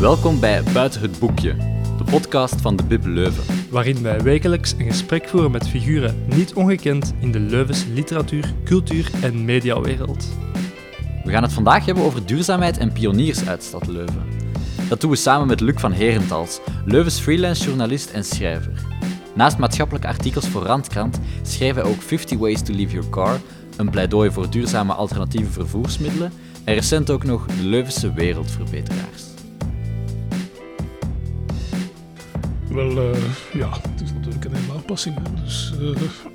Welkom bij Buiten het Boekje, de podcast van de Bib Leuven. waarin wij wekelijks een gesprek voeren met figuren niet ongekend in de Leuvense literatuur, cultuur en mediawereld. We gaan het vandaag hebben over duurzaamheid en pioniers uit Stad Leuven. Dat doen we samen met Luc van Herentals, Leuvens freelance journalist en schrijver. Naast maatschappelijke artikels voor Randkrant schreef hij ook 50 Ways to Leave Your Car, een pleidooi voor duurzame alternatieve vervoersmiddelen en recent ook nog de Leuvense wereldverbeteraars. Wel, eh, ja, het is natuurlijk een hele aanpassing. Hè. Dus, eh,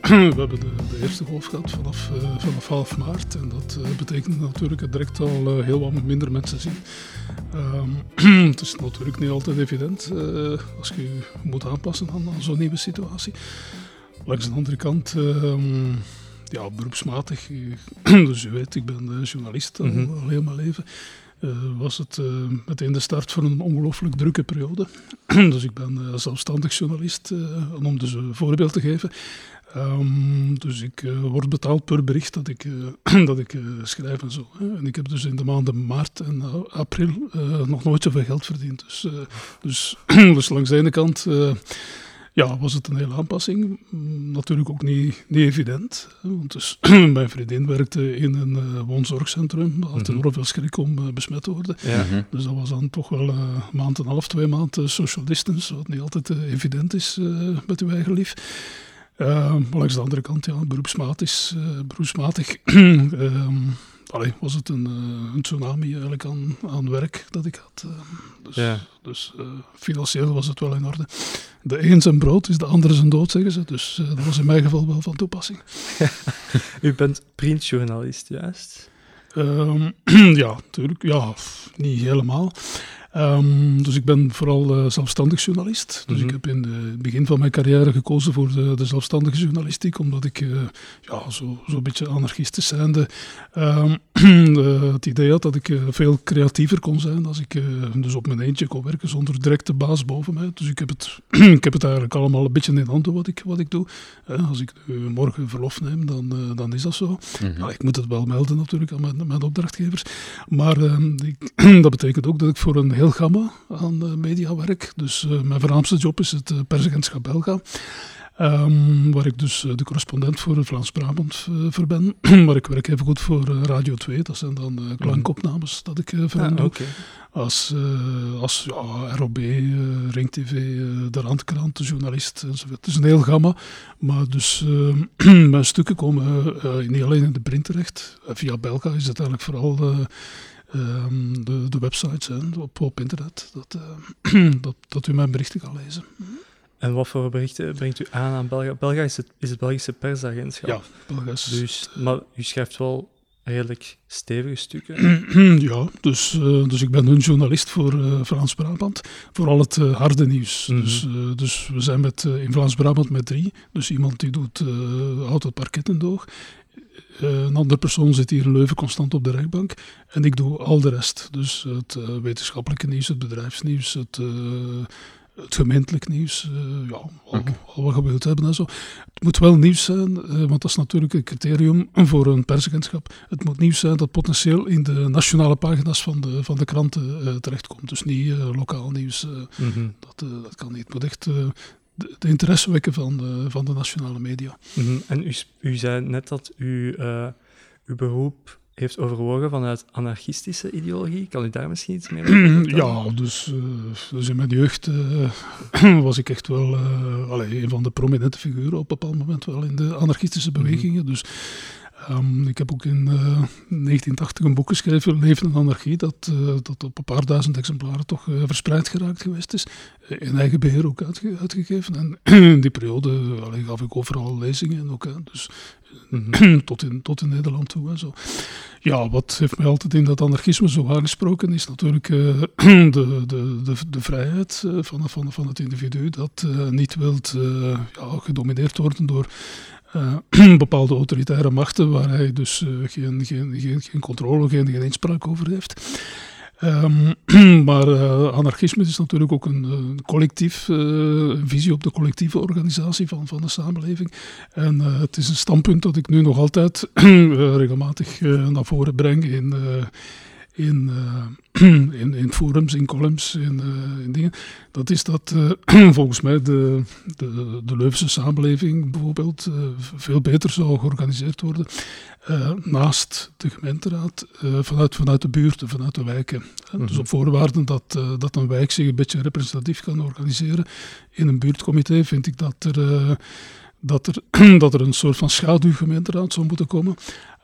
we hebben de, de eerste golf gehad vanaf, eh, vanaf half maart. En dat betekent natuurlijk dat direct al heel wat minder mensen zien. Ehm, het is natuurlijk niet altijd evident als je je moet aanpassen aan, aan zo'n nieuwe situatie. Langs de andere kant, ehm, ja, beroepsmatig. dus u weet, ik ben journalist al, Mhm. al heel mijn leven. Eh, was het eh, meteen de start van een ongelooflijk drukke periode. dus ik ben eh, zelfstandig journalist, eh, om dus een voorbeeld te geven. Ehm, dus ik eh, word betaald per bericht dat ik, eh, dat ik eh, schrijf en zo. Hè. En ik heb dus in de maanden maart en eh, april eh, nog nooit zoveel geld verdiend. Dus, eh, dus, dus langs de ene kant eh, ja, was het een hele aanpassing. Mm, Natuurlijk ook niet, niet evident. Want dus, mijn vriendin werkte in een eh, woonzorgcentrum. Had Mhm. enorm veel schrik om eh, besmet te worden. Ja. Mhm. Dus dat was dan toch wel eh, een maand en een half, twee maanden social distance, wat niet altijd eh, evident is eh, met uw eigen lief. Eh, maar langs de andere kant, ja, beroepsmatig, eh, beroepsmatig ehm, allee, was het een, eh, een tsunami eigenlijk aan, aan werk dat ik had. eh. dus Ja. dus eh, financieel was het wel in orde. De een zijn brood is de andere zijn dood, zeggen ze. Dus dat was in mijn geval wel van toepassing. U bent printjournalist, juist? Ehm, ja, natuurlijk. Ja, niet helemaal. Ehm, dus ik ben vooral eh, zelfstandig journalist. Dus Mhm. ik heb in het begin van mijn carrière gekozen voor de, de zelfstandige journalistiek, omdat ik eh, ja, zo- zo'n beetje anarchistisch zijnde eh, het idee had dat ik veel creatiever kon zijn als ik dus op mijn eentje kon werken zonder directe baas boven mij. Dus ik heb het, ik heb het eigenlijk allemaal een beetje in handen wat ik, wat ik doe. Als ik morgen verlof neem, dan, dan is dat zo. Mhm. Nou, ik moet het wel melden natuurlijk aan mijn, mijn opdrachtgevers. Maar ehm, ik- dat betekent ook dat ik voor een heel gamma aan eh, media werk. Dus eh, mijn voornaamste job is het uh, persagentschap Belga. Ehm, waar ik dus eh, de correspondent voor Vlaams-Brabant eh, voor ben. maar ik werk even goed voor eh, Radio 2. Dat zijn dan eh, klankopnames dat ik eh, voor Ah. Als, eh, als ja, ROB, eh, Ring TV, eh, de Randkrant, de journalist enzovoort. Het is een heel gamma. Maar dus eh, mijn stukken komen eh, niet alleen in de print terecht. Eh, via Belga is het eigenlijk vooral eh, ehm, de, de websites hè, op, op internet. Dat, eh, dat, dat u mijn berichten kan lezen. En wat voor berichten brengt u aan aan Belga? Belga is het, is het Belgische persagentschap. Ja, Belga is- Dus, maar u schrijft wel redelijk stevige stukken. ja, dus, eh, dus ik ben een journalist voor eh, Vlaams-Brabant. Vooral het eh, harde nieuws. Mhm. dus, eh, dus we zijn met, eh, in Vlaams-Brabant met drie. Dus iemand die doet, eh, houdt het parket in doog. Eh, een andere persoon zit hier in Leuven constant op de rechtbank. En ik doe al de rest. Dus het eh, wetenschappelijke nieuws, het bedrijfsnieuws, het, eh, het gemeentelijk nieuws. ja, al, wat je wilt hebben en zo. Het moet wel nieuws zijn, want dat is natuurlijk een criterium voor een persagentschap. Het moet nieuws zijn dat potentieel in de nationale pagina's van de, van de kranten terechtkomt. Dus niet lokaal nieuws. Mhm. dat, dat kan niet. Het moet echt de, de interesse wekken van de, van de nationale media. Mhm. En u, u zei net dat u eh, uw beroep heeft overwogen vanuit anarchistische ideologie. Kan u daar misschien iets meer over vertellen? Ja, dus, eh, dus in mijn jeugd eh, was ik echt wel allee, een van de prominente figuren op een bepaald moment wel in de anarchistische bewegingen. Dus ehm, ik heb ook in eh, 1980 een boek geschreven, Leven en Anarchie, dat, eh, dat op een paar duizend exemplaren toch eh, verspreid geraakt geweest is. Eh, In eigen beheer ook uitge- uitgegeven. En in die periode gaf ik overal lezingen ook. Hè, dus tot, in, tot in Nederland toe. En zo. Ja, wat heeft mij altijd in dat anarchisme zo aangesproken is natuurlijk eh, de, de, de, de vrijheid eh, van, van, van het individu dat eh, niet wilt eh, ja, gedomineerd worden door eh, bepaalde autoritaire machten waar hij dus eh, geen, geen, geen, geen controle, geen, geen inspraak over heeft. Ehm, maar eh, anarchisme is natuurlijk ook een, collectief, visie op de collectieve organisatie van, van de samenleving. En het is een standpunt dat ik nu nog altijd regelmatig naar voren breng in, in, uh, in, in, forums, in columns, in, uh, in dingen. Dat is dat uh, volgens mij de, de, de Leuvense samenleving bijvoorbeeld veel beter zou georganiseerd worden. naast de gemeenteraad, vanuit, vanuit de buurten, vanuit de wijken. Dus op voorwaarde dat, dat een wijk zich een beetje representatief kan organiseren in een buurtcomité, vind ik dat er dat er, dat er een soort van schaduwgemeenteraad zou moeten komen.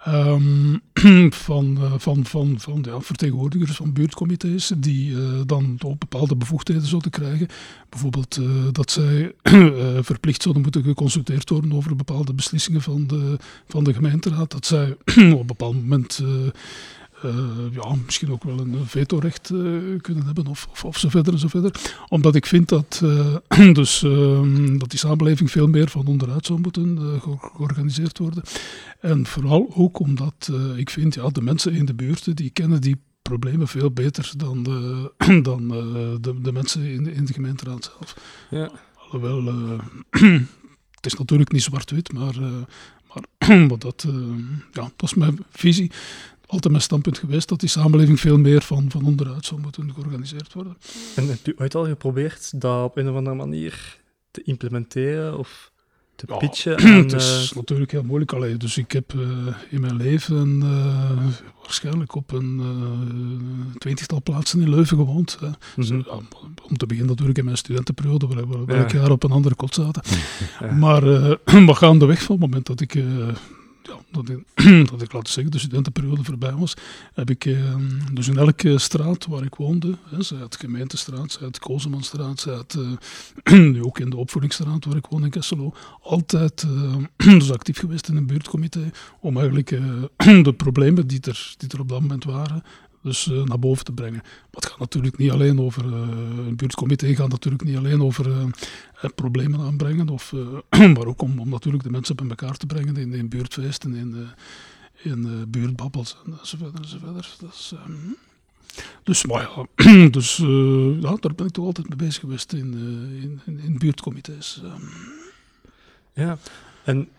Um, van, uh, van, van, van ja, vertegenwoordigers van buurtcomité's die uh, dan ook bepaalde bevoegdheden zouden krijgen. Bijvoorbeeld uh, dat zij verplicht zouden moeten geconsulteerd worden over bepaalde beslissingen van de, van de gemeenteraad. Dat zij op een bepaald moment ja, misschien ook wel een vetorecht uh, kunnen hebben of, of, of, zo verder en zo verder. Omdat ik vind dat, uh, dus, ehm, dat die samenleving veel meer van onderuit zou moeten georganiseerd worden. En vooral ook omdat ik vind, ja, de mensen in de buurten die kennen die problemen veel beter dan de, dan, de, de mensen in, in de gemeenteraad zelf. Ja. Alhoewel, het is natuurlijk niet zwart-wit, maar, maar, maar dat, ja, dat is mijn visie altijd mijn standpunt geweest dat die samenleving veel meer van, van onderuit zou moeten georganiseerd worden. En hebt u ooit al geprobeerd dat op een of andere manier te implementeren of te ja, pitchen? het is uh... natuurlijk heel moeilijk. Allee, dus ik heb uh, in mijn leven uh, waarschijnlijk op een twintigtal plaatsen in Leuven gewoond. Mm -hmm. dus, om te beginnen natuurlijk in mijn studentenperiode, waar, waar, waar ja. ik jaar op een andere kot zaten. Ja. Maar, maar gaandeweg van het moment dat ik dat, ik, laten zeggen, de studentenperiode voorbij was, heb ik eh, dus in elke straat waar ik woonde, hè, zij het gemeentestraat, zij het Kozemanstraat, zij het, uh, nu ook in de opvoedingsstraat waar ik woon in Kesselo, altijd uh, dus actief geweest in een buurtcomité om eigenlijk de problemen die er, die er op dat moment waren, dus uh, naar boven te brengen. Maar het gaat natuurlijk niet alleen over, uh, een buurtcomité gaat natuurlijk niet alleen over uh, problemen aanbrengen, of, maar ook om, om natuurlijk de mensen bij elkaar te brengen in, in buurtfeesten, in, in buurtbabbels enzovoort. enzovoort. Dus, dus, maar ja, dus ja, daar ben ik toch altijd mee bezig geweest in, in, in, buurtcomité's. Um. Ja, en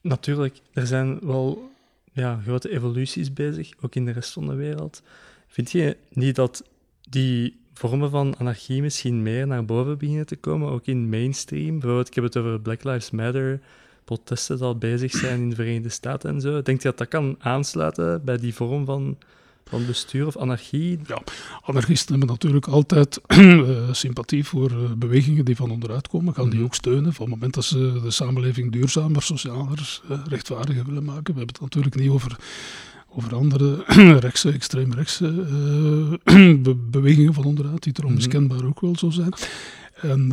natuurlijk, er zijn wel ja, grote evoluties bezig, ook in de rest van de wereld. Vind je niet dat die vormen van anarchie misschien meer naar boven beginnen te komen, ook in mainstream? Bijvoorbeeld, ik heb het over Black Lives Matter, protesten die al bezig zijn in de Verenigde Staten en zo. Denk je dat dat kan aansluiten bij die vorm van van bestuur of anarchie? Ja, anarchisten hebben natuurlijk altijd uh, sympathie voor uh, bewegingen die van onderuit komen, gaan die mhm. ook steunen. Van het moment dat ze de samenleving duurzamer, socialer, uh, rechtvaardiger willen maken. We hebben het natuurlijk niet over, over andere rechtse, extreemrechtse be bewegingen van onderuit, die er mhm. onmiskenbaar ook wel zo zijn. En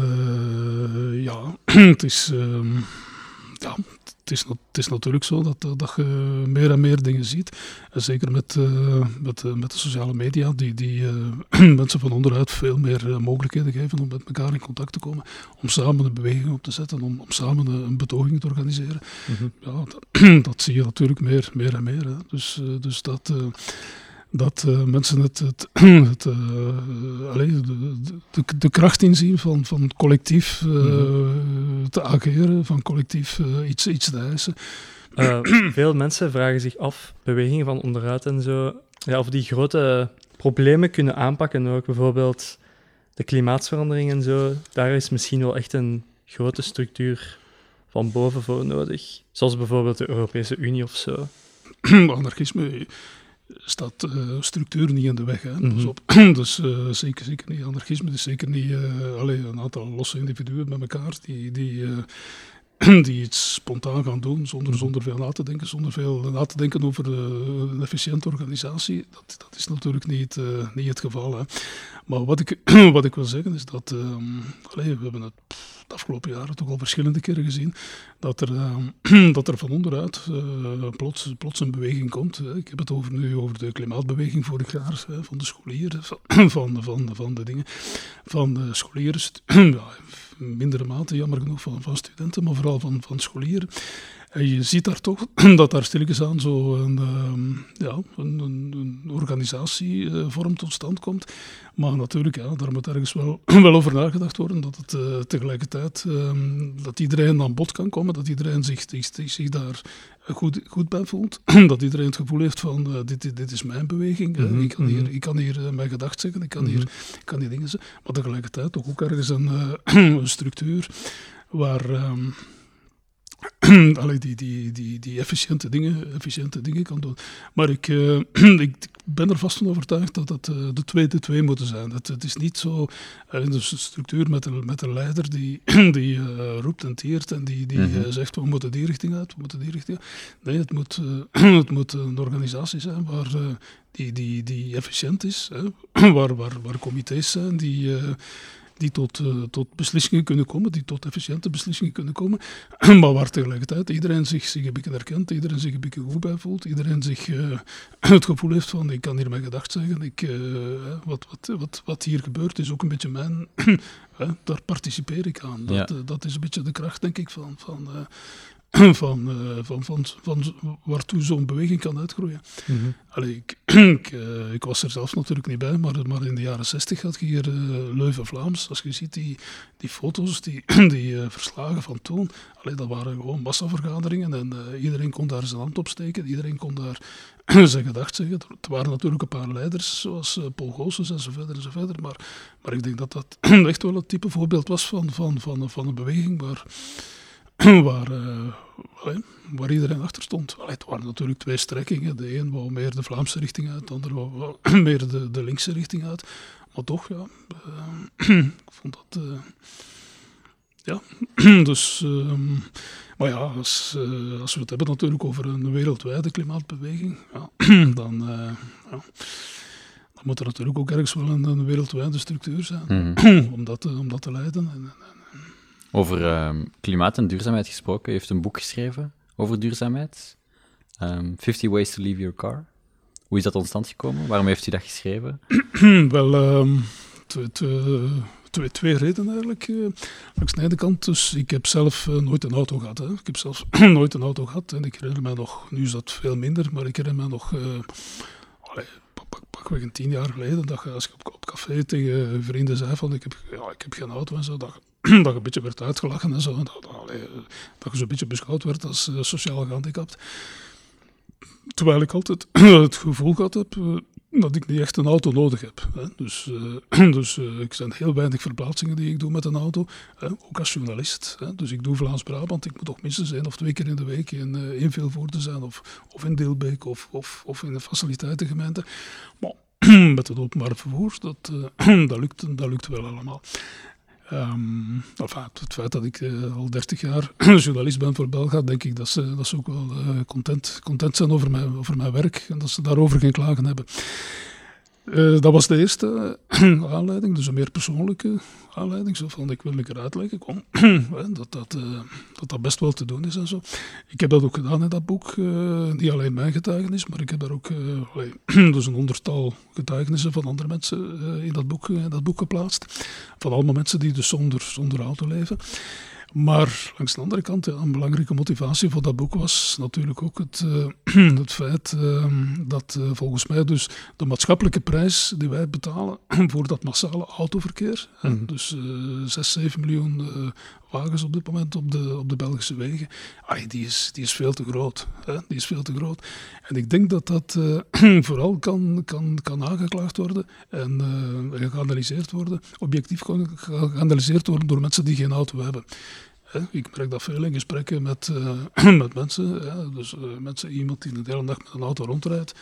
ja, het is... Ehm, ja, het is, het is natuurlijk zo dat, eh, dat je meer en meer dingen ziet. En zeker met, uh, met, uh, met de sociale media, die, die uh, mensen van onderuit veel meer mogelijkheden geven om met elkaar in contact te komen. Om samen een beweging op te zetten, om, om samen een, betoging te organiseren. Mm -hmm. ja, dat, dat, zie je natuurlijk meer, meer en meer. Hè. Dus, dus dat dat uh, mensen het, het, het uh, allez, de, de, de, kracht inzien van, van collectief uh, mm-hmm. te ageren, van collectief iets, iets te eisen. veel mensen vragen zich af, bewegingen van onderuit en zo, ja, of die grote problemen kunnen aanpakken ook. Bijvoorbeeld de klimaatsverandering en zo. Daar is misschien wel echt een grote structuur van boven voor nodig. Zoals bijvoorbeeld de Europese Unie of zo. Anarchisme staat uh, structuur niet in de weg. Hè. Mm -hmm. op. dus uh, zeker, zeker niet anarchisme. Dus zeker niet uh, alleen een aantal losse individuen met elkaar die, die, die iets spontaan gaan doen zonder, mhm. zonder veel na te denken, zonder veel na te denken over een efficiënte organisatie. Dat, dat is natuurlijk niet, niet het geval. Hè. Maar wat ik, wat ik wil zeggen is dat um, allee, we hebben het de afgelopen jaren toch al verschillende keren gezien, dat er, uh, dat er van onderuit uh, plots, plots een beweging komt. Ik heb het over, nu over de klimaatbeweging vorig jaar, van de scholieren, van, van, van, van de dingen, van de scholieren, ja, mindere mate jammer genoeg van, van studenten, maar vooral van, van scholieren. En je ziet daar toch dat daar stilletjes aan zo een, ehm, ja, een, een, een organisatievorm tot stand komt. Maar natuurlijk, ja, daar moet ergens wel, wel over nagedacht worden dat het uh, tegelijkertijd um, dat iedereen aan bod kan komen, dat iedereen zich, zich, zich daar goed, goed bij voelt. dat iedereen het gevoel heeft van uh, dit, dit is mijn beweging. Mm -hmm, ik, kan hier, ik kan hier mijn gedacht zeggen, ik kan, mm -hmm. hier, ik kan die dingen zeggen. Maar tegelijkertijd toch ook ergens een, structuur waar... Um, Allee, die, die, die, die efficiënte, dingen, efficiënte dingen kan doen. Maar ik, uh, ik ben er vast van overtuigd dat het uh, de twee de twee moeten zijn. Het, het is niet zo uh, in de structuur met een, met een leider die, die roept en tiert en die, die mm -hmm. zegt we moeten die richting uit, we moeten die richting uit. Nee, het moet, het moet een organisatie zijn waar, die, die, die efficiënt is, hè, waar, waar, waar comité's zijn die die tot, uh, tot beslissingen kunnen komen, die tot efficiënte beslissingen kunnen komen, maar waar tegelijkertijd iedereen zich, zich een beetje herkent, iedereen zich een beetje goed bij voelt, iedereen zich uh, het gevoel heeft van ik kan hier mijn gedacht zeggen, ik, uh, wat, wat, wat, wat hier gebeurt is ook een beetje mijn, daar participeer ik aan. Dat, ja. dat is een beetje de kracht, denk ik, van, van van, uh, van, van, van waartoe zo'n beweging kan uitgroeien. Mm -hmm. Allee, ik, ik, uh, ik, was er zelf natuurlijk niet bij, maar, maar in de jaren zestig had je hier uh, Leuven-Vlaams. Als je ziet die, die foto's, die, die verslagen van toen, allee, dat waren gewoon massavergaderingen en iedereen kon daar zijn hand op steken, iedereen kon daar zijn gedacht zeggen. Er waren natuurlijk een paar leiders, zoals Paul Goossens en zo verder en zo verder, maar, maar ik denk dat dat echt wel het type voorbeeld was van, van, van, van een beweging waar waar, uh, waar iedereen achter stond. Allee, het waren natuurlijk twee strekkingen. De een wou meer de Vlaamse richting uit, de ander wou meer de, de linkse richting uit. Maar toch, ja, uh, ik vond dat... Uh, ja, dus... Um, maar ja, als, als we het hebben natuurlijk over een wereldwijde klimaatbeweging, ja, dan, ja, dan moet er natuurlijk ook ergens wel een, een wereldwijde structuur zijn mm -hmm. om, dat, om dat te leiden. En, over uh, klimaat en duurzaamheid gesproken. U heeft een boek geschreven over duurzaamheid. Um, 50 Ways to Leave Your Car. Hoe is dat tot stand gekomen? Waarom heeft u dat geschreven? Wel, um, twee, twee, redenen eigenlijk. Uh, langs de ene kant, dus ik heb zelf uh, nooit een auto gehad. Hè. Ik heb zelf nooit een auto gehad en ik herinner me nog, nu is dat veel minder, maar ik herinner me nog, allee, pak, pakweg een tien jaar geleden, dat je, als je op, op café tegen vrienden zei van ik heb, ja, ik heb geen auto en zo, dat, dat je een beetje werd uitgelachen en zo. Dat, dat je zo'n beetje beschouwd werd als uh, sociaal gehandicapt. Terwijl ik altijd het gevoel gehad heb uh, dat ik niet echt een auto nodig heb. Hè. Dus, uh, dus ik zijn heel weinig verplaatsingen die ik doe met een auto, ook als journalist. Hè. Dus ik doe Vlaams-Brabant, ik moet toch minstens één of twee keer in de week in, in Vilvoorde zijn, of, of in Deelbeek, of, of, of in de faciliteitengemeente. Maar met het openbaar vervoer, dat, dat, lukt, dat lukt wel allemaal. Um, enfin, het feit dat ik uh, al 30 jaar journalist ben voor Belga, denk ik dat ze, dat ze ook wel uh, content, content zijn over mijn, over mijn werk en dat ze daarover geen klagen hebben. Uh, dat was de eerste aanleiding, dus een meer persoonlijke aanleiding. Zo van, ik wil een keer uitleggen kom, dat, dat, uh, dat dat best wel te doen is en zo. Ik heb dat ook gedaan in dat boek. Niet alleen mijn getuigenis, maar ik heb daar ook dus een honderdtal getuigenissen van andere mensen in, dat boek, dat boek geplaatst. Van allemaal mensen die dus zonder, zonder auto leven. Maar langs de andere kant, ja, een belangrijke motivatie voor dat boek was natuurlijk ook het, uh, het feit uh, dat uh, volgens mij dus de maatschappelijke prijs die wij betalen voor dat massale autoverkeer, mm. dus 6, 7 miljoen wagens op dit moment op de, op de Belgische wegen, die, is, die is veel te groot. Hè? Die is veel te groot. En ik denk dat dat vooral kan, kan, kan aangeklaagd worden en geanalyseerd worden, objectief geanalyseerd worden door mensen die geen auto hebben. Ik merk dat veel in gesprekken met, uh, met mensen. Ja, dus uh, mensen, iemand die de hele dag met een auto rondrijdt,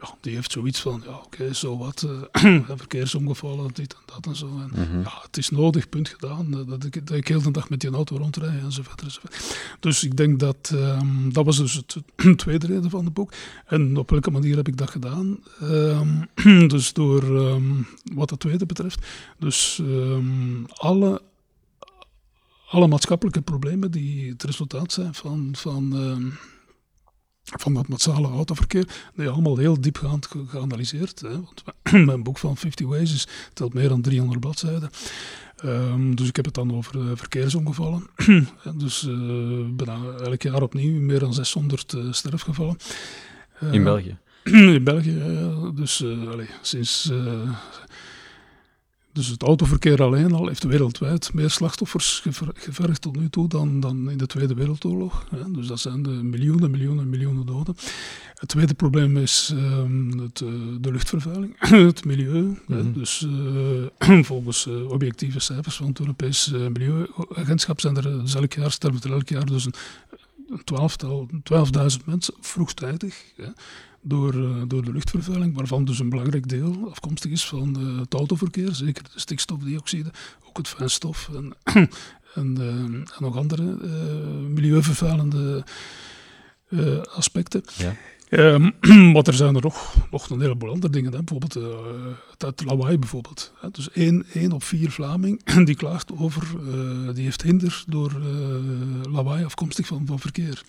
ja, die heeft zoiets van, ja oké, okay, zo wat, uh, verkeersongevallen, dit en dat en zo. En, mm -hmm. Ja, het is nodig, punt gedaan, dat ik, dat ik heel de dag met die auto rondrijd en zo verder. En zo verder. Dus ik denk dat, um, dat was dus het tweede reden van het boek. En op welke manier heb ik dat gedaan? Um, dus door, um, wat het tweede betreft, dus alle alle maatschappelijke problemen die het resultaat zijn van, van, uh, van dat massale autoverkeer, die allemaal heel diepgaand geanalyseerd. Hè, want mijn boek van 50 Ways is, telt meer dan 300 bladzijden. Ehm, dus ik heb het dan over uh, verkeersongevallen. dus uh, bijna elk jaar opnieuw meer dan 600 uh, sterfgevallen. in België? in België, dus allez, sinds dus het autoverkeer alleen al heeft wereldwijd meer slachtoffers gevergd tot nu toe dan, dan in de Tweede Wereldoorlog. Hè. Dus dat zijn de miljoenen, miljoenen, miljoenen doden. Het tweede probleem is um, het, uh, de luchtvervuiling, het milieu. Mm -hmm. Dus uh, volgens uh, objectieve cijfers van het Europees Milieuagentschap zijn er dus elk jaar, sterven er elk jaar dus een, een twaalftal, 12.000 mensen vroegtijdig. Hè door, uh, door de luchtvervuiling, waarvan dus een belangrijk deel afkomstig is van uh, het autoverkeer, zeker de stikstofdioxide, ook het fijnstof en, en, uh, en nog andere milieuvervuilende aspecten. Ja. Um, maar er zijn er nog, nog een heleboel andere dingen. Hè. Bijvoorbeeld uh, het, het lawaai bijvoorbeeld. Hè. Dus één, één op vier Vlaming die klaagt over, uh, die heeft hinder door uh, lawaai afkomstig van, van verkeer.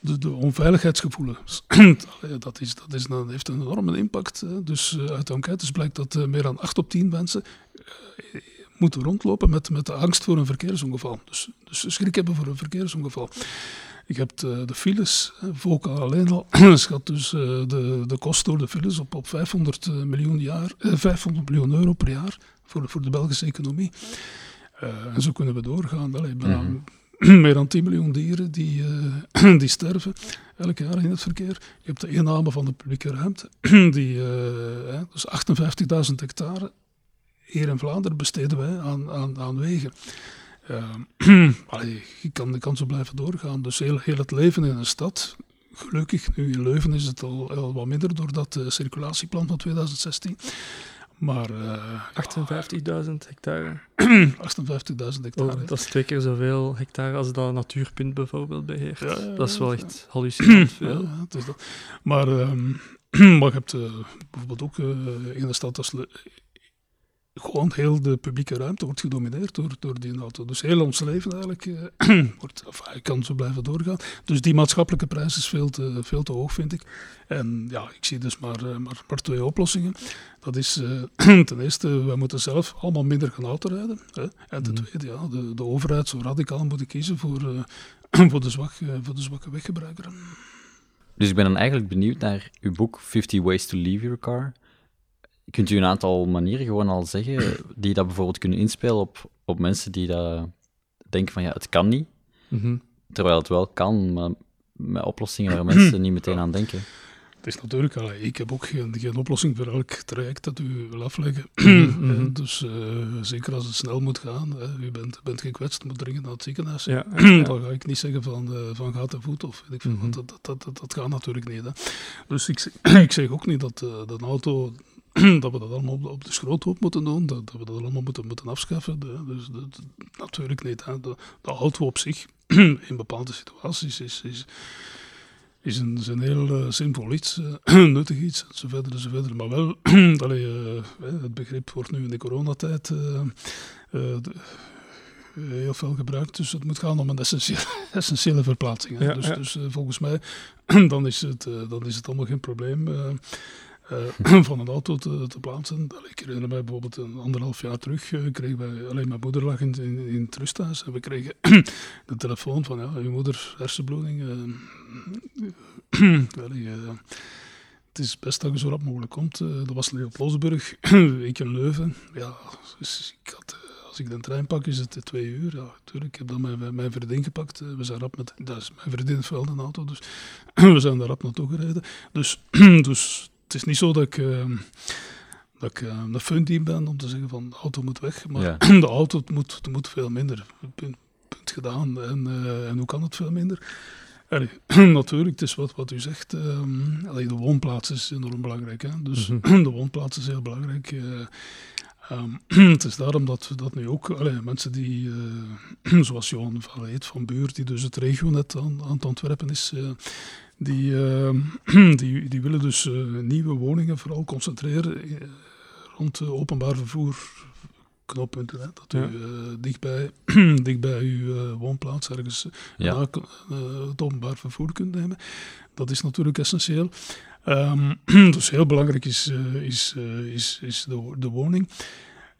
De, de onveiligheidsgevoelens, dat, is, dat, is, dat heeft een enorme impact. Dus uh, uit de enquêtes blijkt dat uh, meer dan 8 op 10 mensen uh, moeten rondlopen met, met de angst voor een verkeersongeval. Dus, dus schrik hebben voor een verkeersongeval. Ik heb de, de files, Volk alleen al, schat dus de, de kost door de files op, op 500 miljoen, jaar, 500 miljoen euro per jaar voor, voor de Belgische economie. en zo kunnen we doorgaan. Allee, ben mm -hmm. meer dan 10 miljoen dieren die, uh, die sterven elk jaar in het verkeer. Je hebt de inname van de publieke ruimte, die, uh, dus 58.000 hectare hier in Vlaanderen besteden wij aan, aan, aan wegen. Uh, je, kan, je kan zo blijven doorgaan. Dus heel, heel het leven in een stad, gelukkig, nu in Leuven is het al wat minder door dat circulatieplan van 2016. Maar uh, 58.000 hectare. 58.000 hectare. Oh, dat is twee keer zoveel hectare als dat Natuurpunt bijvoorbeeld beheert. Ja, ja, dat is wel echt hallucinant veel. Ja, het is dat. Maar, um, maar je hebt uh, bijvoorbeeld ook uh, in een stad als gewoon heel de publieke ruimte wordt gedomineerd door, door die auto. Dus heel ons leven eigenlijk uh, wordt, enfin, kan zo blijven doorgaan. Dus die maatschappelijke prijs is veel te, veel te hoog, vind ik. En ja, ik zie dus maar, uh, maar, maar, twee oplossingen. Dat is uh, ten eerste, we moeten zelf allemaal minder gaan autorijden. Hè? En ten mhm. tweede, ja, de, de overheid zou radicaal moeten kiezen voor, voor, de, zwak, voor de zwakke weggebruiker. Dus ik ben dan eigenlijk benieuwd naar uw boek 50 Ways to Leave Your Car. Kunt u een aantal manieren gewoon al zeggen die dat bijvoorbeeld kunnen inspelen op, op mensen die dat denken van ja, het kan niet, mm-hmm. terwijl het wel kan, maar met oplossingen waar mensen niet meteen aan denken. Het is natuurlijk, al, ik heb ook geen, geen oplossing voor elk traject dat u wil afleggen. Mm-hmm. dus uh, zeker als het snel moet gaan, uh, u bent, bent gekwetst, moet dringend naar het ziekenhuis. Ja, ja. Dan ga ik niet zeggen van, uh, van gaat te voet of weet ik veel, mm-hmm. dat, dat, dat, dat, dat gaat natuurlijk niet. Hè. Dus ik, ik zeg ook niet dat, dat een auto dat we dat allemaal op, op de schroothoop moeten doen, dat, dat, we dat allemaal moeten, moeten afschaffen. De, dus natuurlijk niet. Hè. De, de, auto op zich, in bepaalde situaties, is, is, is, een, is een heel uh, zinvol iets, uh, nuttig iets, enzovoort, enzovoort. Maar wel, allee, uh, het begrip wordt nu in de coronatijd heel veel gebruikt. Dus het moet gaan om een essentiële, essentiële verplaatsing. Hè. Ja, dus, ja. dus volgens mij, dan, is het, dan is het allemaal geen probleem uh, van een auto te, plaatsen. Ik herinner mij bijvoorbeeld een anderhalf jaar terug, uh, kregen wij, alleen mijn moeder lag in, in, in het rusthuis en we kregen de telefoon van, ja, uw moeder hersenbloeding. Uh, het is best dat je zo rap mogelijk komt. dat was Leo Plosburg, ik in Leuven. Ja, dus ik had als ik de trein pak, is het twee uur. Ja, natuurlijk. Ik heb dan mijn, mijn vriendin gepakt. We zijn rap met, dat is mijn vriendin wel een auto, dus we zijn daar rap naartoe gereden. Dus, dus het is niet zo dat ik, uh, dat ik uh, een funteam ben om te zeggen van de auto moet weg, maar ja. de auto moet, moet veel minder. Punt, punt gedaan. En, uh, en hoe kan het veel minder? Allee, natuurlijk, het is wat, wat u zegt. Um, allee, de woonplaats is enorm belangrijk. Hè? Dus mm -hmm. de woonplaats is heel belangrijk. Um, het is daarom dat, dat nu ook allee, mensen die, uh, zoals Johan Valleet van Buur, die dus het regionet aan, aan het ontwerpen is, uh, die, uh, die, die willen dus nieuwe woningen vooral concentreren rond openbaar vervoer knooppunten. Hè, dat ja. u dichtbij, dichtbij uw woonplaats ergens ja. na, het openbaar vervoer kunt nemen. Dat is natuurlijk essentieel. Um, dus heel belangrijk is, is, is, is de, de, woning.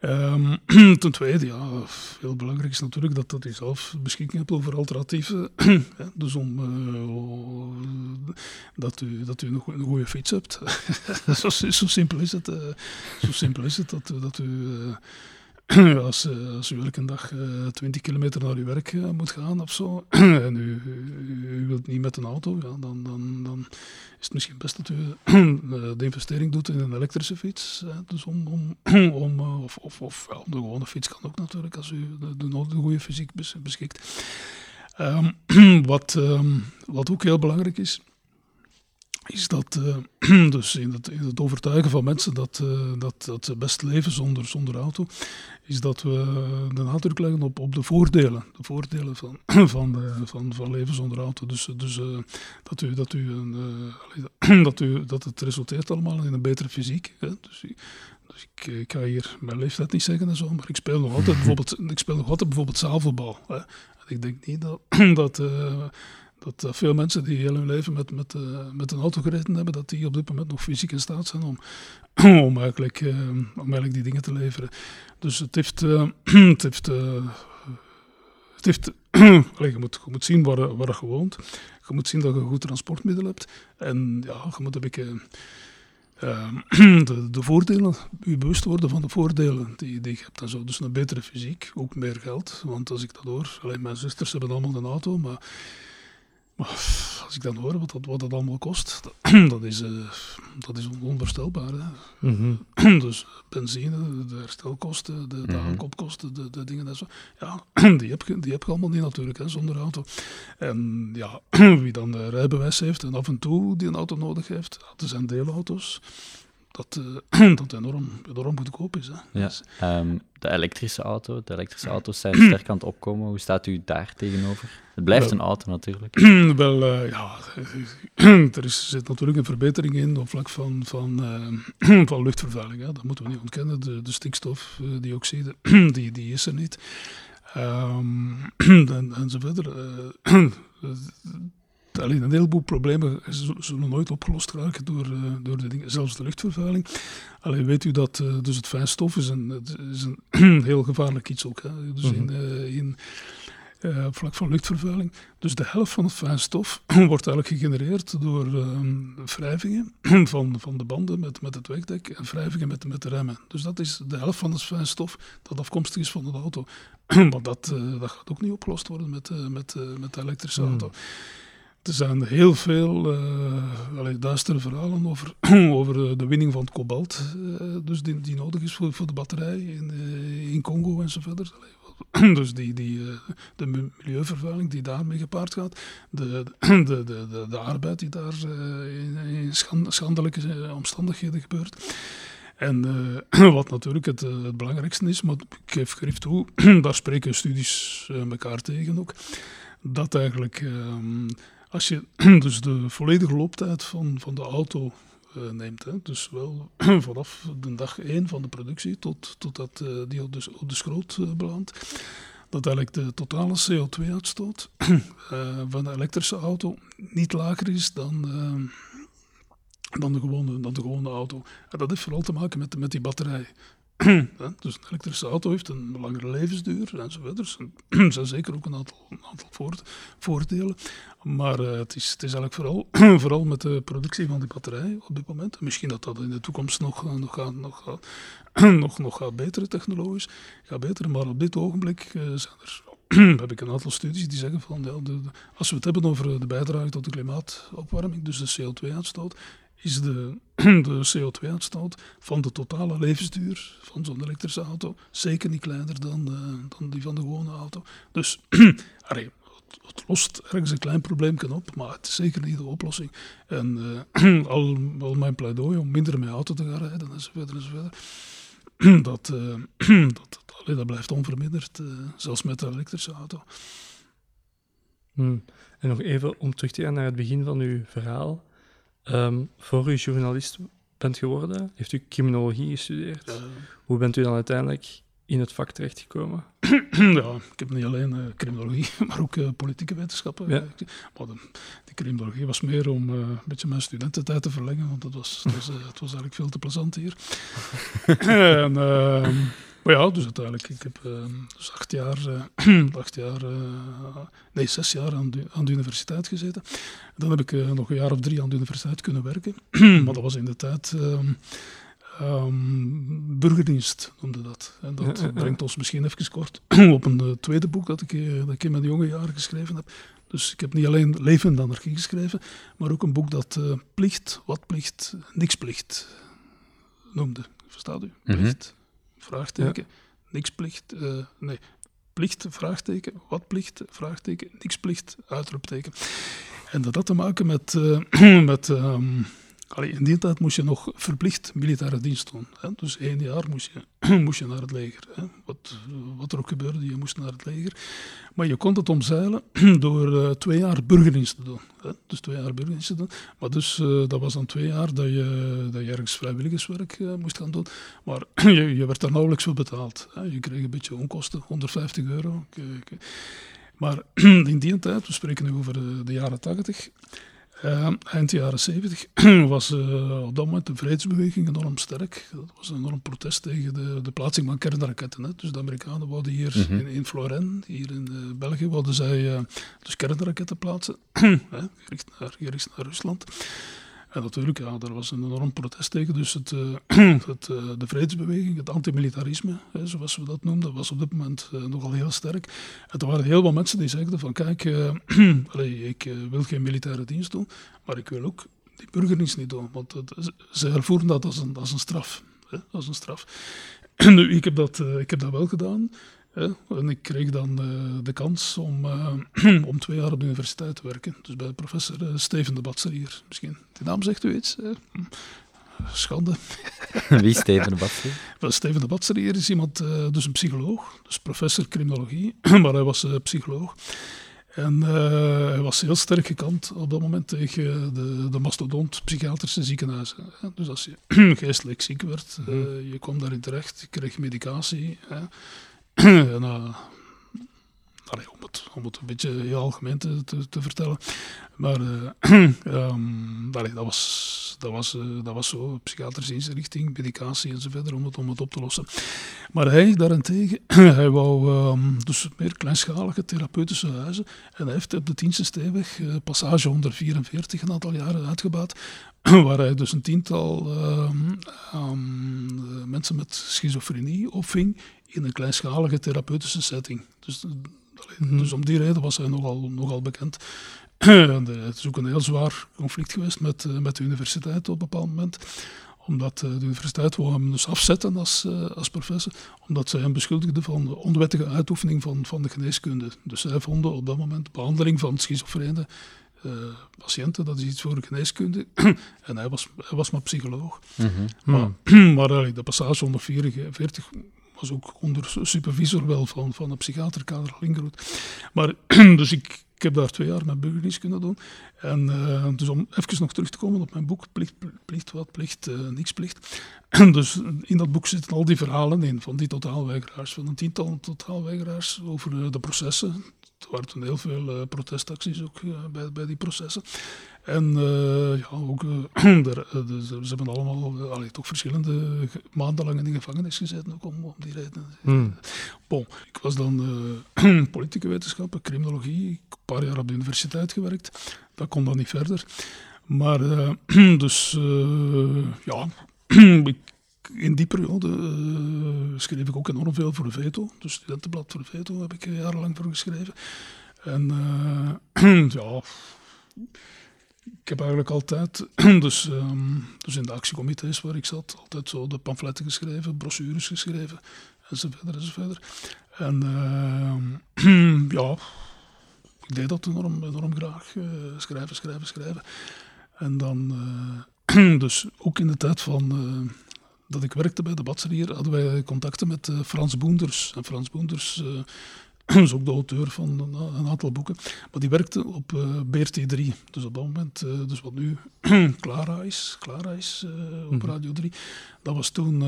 Ehm, ten tweede, ja, heel belangrijk is natuurlijk dat, dat je zelf beschikking hebt over alternatieven. dus om, uh, dat, u, dat u een, een goede fiets hebt. zo, simpel is het. Uh, zo simpel is het dat, dat u... Uh, als, als u elke dag uh, 20 kilometer naar uw werk uh, moet gaan of zo, en u, wilt niet met een auto, ja, dan, dan, dan is het misschien best dat u de investering doet in een elektrische fiets. dus om, om, om of, of, of ja, de gewone fiets kan ook natuurlijk, als u de, de, de goede fysiek beschikt. Um, wat, um, wat ook heel belangrijk is, is dat, uh, dus in het, in het, overtuigen van mensen dat, uh, dat, dat ze best leven zonder, zonder auto, is dat we de nadruk leggen op, op de voordelen. De voordelen van, van, de, van, van leven zonder auto. Dus, dus dat, u, dat, u dat, u, dat het resulteert allemaal in een betere fysiek. Hè? Dus, dus ik, ik, ga hier mijn leeftijd niet zeggen en zo, maar ik speel nog altijd bijvoorbeeld, ik speel nog altijd bijvoorbeeld zavelbal. Hè? Ik denk niet dat, dat dat uh, veel mensen die heel hun leven met, met, uh, met een auto gereden hebben, dat die op dit moment nog fysiek in staat zijn om, om, eigenlijk, uh, om eigenlijk die dingen te leveren. Dus het heeft... het heeft, het heeft je, moet, je moet zien waar, waar je woont. Je moet zien dat je een goed transportmiddel hebt. En ja, je moet een beetje... de, de, voordelen, je bewust worden van de voordelen die, die je hebt en zo. Dus een betere fysiek, ook meer geld. Want als ik dat hoor, alleen mijn zusters hebben allemaal een auto, maar als ik dan hoor wat dat, wat dat allemaal kost, dat, dat is, uh, dat is onvoorstelbaar. Hè. Mm -hmm. dus benzine, de herstelkosten, de, de mm -hmm. aankoopkosten, de, de dingen en zo. Ja, die heb, je, die heb je allemaal niet natuurlijk, hè, zonder auto. En ja, wie dan rijbewijs heeft en af en toe die een auto nodig heeft, dat zijn deelauto's dat, uh, dat enorm, enorm goedkoop is. Hè. Ja, dus, um, de elektrische auto, de elektrische auto's zijn sterk aan het opkomen. Hoe staat u daar tegenover? Het blijft wel, een auto natuurlijk. Wel, uh, ja, er is, zit natuurlijk een verbetering in op vlak van, van, uh, van luchtvervuiling. Hè. Dat moeten we niet ontkennen. De, de stikstofdioxide, die, die is er niet. Um, en, en zo verder alleen een heleboel problemen zullen nooit opgelost raken door, uh, door de dingen, zelfs de luchtvervuiling. Alleen weet u dat uh, dus het fijnstof is een, is een heel gevaarlijk iets ook. Hè? Dus -hmm. in, uh, in op vlak van luchtvervuiling. Dus de helft van het fijnstof wordt eigenlijk gegenereerd door wrijvingen van, van de banden met, met het wegdek en wrijvingen met, met de remmen. Dus dat is de helft van het fijnstof dat afkomstig is van de auto. maar dat, dat gaat ook niet opgelost worden met, met, met de elektrische mm. Er zijn heel veel uh, duistere verhalen over, over de winning van het kobalt, uh, dus die, die nodig is voor, voor de batterij in, uh, in Congo en zo verder. dus die, die, de milieuvervuiling die daarmee gepaard gaat, de, de, de, de, arbeid die daar in, in schandelijke omstandigheden gebeurt. En wat natuurlijk het, het, belangrijkste is, maar ik geef grif toe, daar spreken studies uh, elkaar tegen ook, dat eigenlijk ehm, als je dus de volledige looptijd van, van de auto uh, neemt, hè, dus wel vanaf de dag 1 van de productie tot, totdat uh, die op de, op de schroot uh, belandt, dat eigenlijk de totale CO2-uitstoot van de elektrische auto niet lager is dan, dan, de, gewone, dan de gewone auto. En dat heeft vooral te maken met, met die batterij. dus een elektrische auto heeft een langere levensduur enzovoort. Dus er zijn zeker ook een aantal, een aantal voordelen. Maar uh, het, is, het is eigenlijk vooral, vooral met de productie van die batterij op dit moment. Misschien dat dat in de toekomst nog, eh, nog, gaat, nog, nog, nog beteren technologisch. Beteren, maar op dit ogenblik uh, zijn er heb ik een aantal studies die zeggen van de, als we het hebben over de bijdrage tot de klimaatopwarming, dus de CO2-uitstoot, is de, de CO2-uitstoot van de totale levensduur van zo'n elektrische auto zeker niet kleiner dan, uh, dan die van de gewone auto. Dus allee, het lost ergens een klein probleem op, maar het is zeker niet de oplossing. En uh, al, mijn pleidooi om minder met auto te gaan rijden enzovoort enzovoort, dat, uh, dat, dat, dat, blijft onverminderd, zelfs met de elektrische auto. Hmm. En nog even om terug te gaan naar het begin van uw verhaal. Um, voor u journalist bent geworden, heeft u criminologie gestudeerd. Hoe bent u dan uiteindelijk in het vak terechtgekomen? ja, ik heb niet alleen uh, criminologie, maar ook uh, politieke wetenschappen. Ja. Maar de, die criminologie was meer om uh, een beetje mijn studententijd te verlengen, want het was, het was, het was eigenlijk veel te plezant hier. en, ehm, Maar ja, dus uiteindelijk, ik heb uh, dus acht jaar, uh, acht jaar uh, nee, zes jaar aan de, aan de universiteit gezeten. Dan heb ik nog een jaar of drie aan de universiteit kunnen werken. maar dat was in de tijd um, um, burgerdienst, noemde dat. En dat ja, brengt ons misschien even kort op een tweede boek dat ik, dat ik in mijn jonge jaren geschreven heb. Dus ik heb niet alleen Leven in de anarchie geschreven, maar ook een boek dat plicht, wat plicht, niks plicht noemde. Verstaat u? Mhm. Plicht, vraagteken, niks plicht, uh, nee, plicht, vraagteken, wat plicht, vraagteken, niks plicht, uitroepteken. En dat had te maken met, uh, met um, in die tijd moest je nog verplicht militaire dienst doen. Hè? Dus één jaar moest je, moest je naar het leger. Hè? Wat, wat er ook gebeurde, je moest naar het leger. Maar je kon het omzeilen door uh, twee jaar burgerdienst te doen. Hè? Dus twee jaar burgerdienst te doen. Maar dus uh, dat was dan twee jaar dat je, dat ergens vrijwilligerswerk uh, moest gaan doen. Maar je, je werd daar nauwelijks voor betaald. Hè? Je kreeg een beetje onkosten, 150 euro. Maar in die tijd, we spreken nu over de jaren 80, uh, eind jaren 70 was uh, op dat moment de vrijheidsbeweging enorm sterk. Dat was een enorm protest tegen de, de plaatsing van kernraketten. Hè. Dus de Amerikanen wilden hier Mhm. in, in Florent, hier in uh, België, wilden zij dus kernraketten plaatsen, gericht, naar, gericht naar Rusland. En natuurlijk, ja, daar was een enorm protest tegen. Dus het, het, de vrijheidsbeweging, het antimilitarisme, hè, zoals we dat noemden, was op dit moment nogal heel sterk. En er waren heel veel mensen die zeiden van, kijk, ik wil geen militaire dienst doen, maar ik wil ook die burgerdienst niet doen. Want ze ervoeren dat als een, een straf. Hè, als een straf. nu, ik, heb dat, ik heb dat wel gedaan. En ik kreeg dan de kans om, uh, om twee jaar op de universiteit te werken. Dus bij professor uh, Steven de Batserier. Misschien, die naam zegt u iets? Schande. Wie is Steven de Batserier? Steven de Batserier is iemand, dus een psycholoog, dus professor criminologie, maar hij was psycholoog. En hij was heel sterk gekant op dat moment tegen de, de mastodont psychiatrische ziekenhuizen. Hè. Dus als je geestelijk ziek werd, mm. je kwam daarin terecht, je kreeg medicatie. Hè. en, allee, om, het, om het een beetje heel algemeen te, te, te vertellen. Maar um, allee, dat, was, dat, was, uh, dat was zo, psychiatrische inrichting, medicatie enzovoort, om het, om het op te lossen. Maar hij daarentegen, hij wou um, dus meer kleinschalige therapeutische huizen. En hij heeft op de Tienste Steenweg, uh, passage 144, een aantal jaren uitgebouwd. waar hij dus een tiental um, mensen met schizofrenie opving in een kleinschalige therapeutische setting. Dus, mm. dus om die reden was hij nogal, nogal bekend. het is ook een heel zwaar conflict geweest met, uh, met de universiteit op een bepaald moment. Omdat uh, de universiteit wou hem dus afzetten als, uh, als professor, omdat zij hem beschuldigden van de onwettige uitoefening van, van de geneeskunde. Dus zij vonden op dat moment behandeling van schizofrene patiënten, dat is iets voor geneeskunde. en hij was, hij was maar psycholoog. Mm -hmm. Maar, maar de passage 144 was ook onder supervisor wel van, van een psychiater, Kader. Maar dus ik, heb daar twee jaar mijn burgerdienst kunnen doen. En uh, dus om even nog terug te komen op mijn boek, Plicht, plicht wat plicht, uh, niks plicht. dus in dat boek zitten al die verhalen in van die totaalweigeraars, van een tiental totaalweigeraars over uh, de processen. Er waren toen heel veel protestacties ook bij, bij die processen. En uh, ja, ook, der, de, ze, ze, hebben allemaal allee, toch verschillende maanden lang in de gevangenis gezeten, ook om, om die reden. Hmm. Bon, ik was dan politieke wetenschappen, criminologie, een paar jaar op de universiteit gewerkt. Dat kon dan niet verder. Maar dus, ja, ik in die periode uh, schreef ik ook enorm veel voor de Veto. Dus studentenblad voor de Veto heb ik jarenlang voor geschreven. En uh, ja, ik heb eigenlijk altijd, dus, um, dus in de actiecomité's waar ik zat, altijd zo de pamfletten geschreven, brochures geschreven, enzovoort, enzovoort. En uh, ja, ik deed dat enorm, enorm graag, uh, schrijven, schrijven, schrijven. En dan, dus ook in de tijd van dat ik werkte bij de Batserier, hadden wij contacten met Frans Boenders. En Frans Boenders is ook de auteur van een, een, aantal boeken. Maar die werkte op uh, BRT3. Dus op dat moment, dus wat nu Clara is, Clara is op mm -hmm. Radio 3. Dat was toen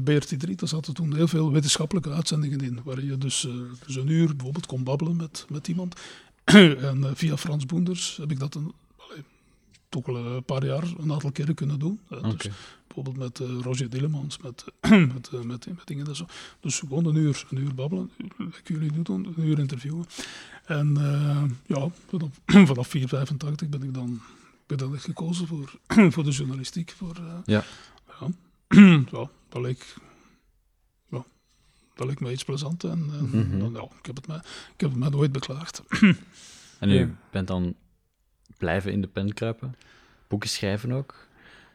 BRT3. Daar zaten toen heel veel wetenschappelijke uitzendingen in. Waar je dus, dus een uur bijvoorbeeld kon babbelen met, met iemand. en via Frans Boenders heb ik dat een, toch al een paar jaar een aantal keren kunnen doen. Okay. Dus bijvoorbeeld met uh, Roger Dillemans, met, met, met, met, dingen en zo. Dus gewoon een uur, een uur babbelen, like jullie doen, een uur interviewen. En ja, vanaf 485 ben ik dan, ben dan echt gekozen voor, voor de journalistiek. Voor, ja. Ja, ja, dat leek dat leek me iets plezant. En, en Mhm. dan, ja, ik, heb het me, ik heb het me nooit beklaagd. En u Ja. bent dan blijven in de pen kruipen, boeken schrijven ook.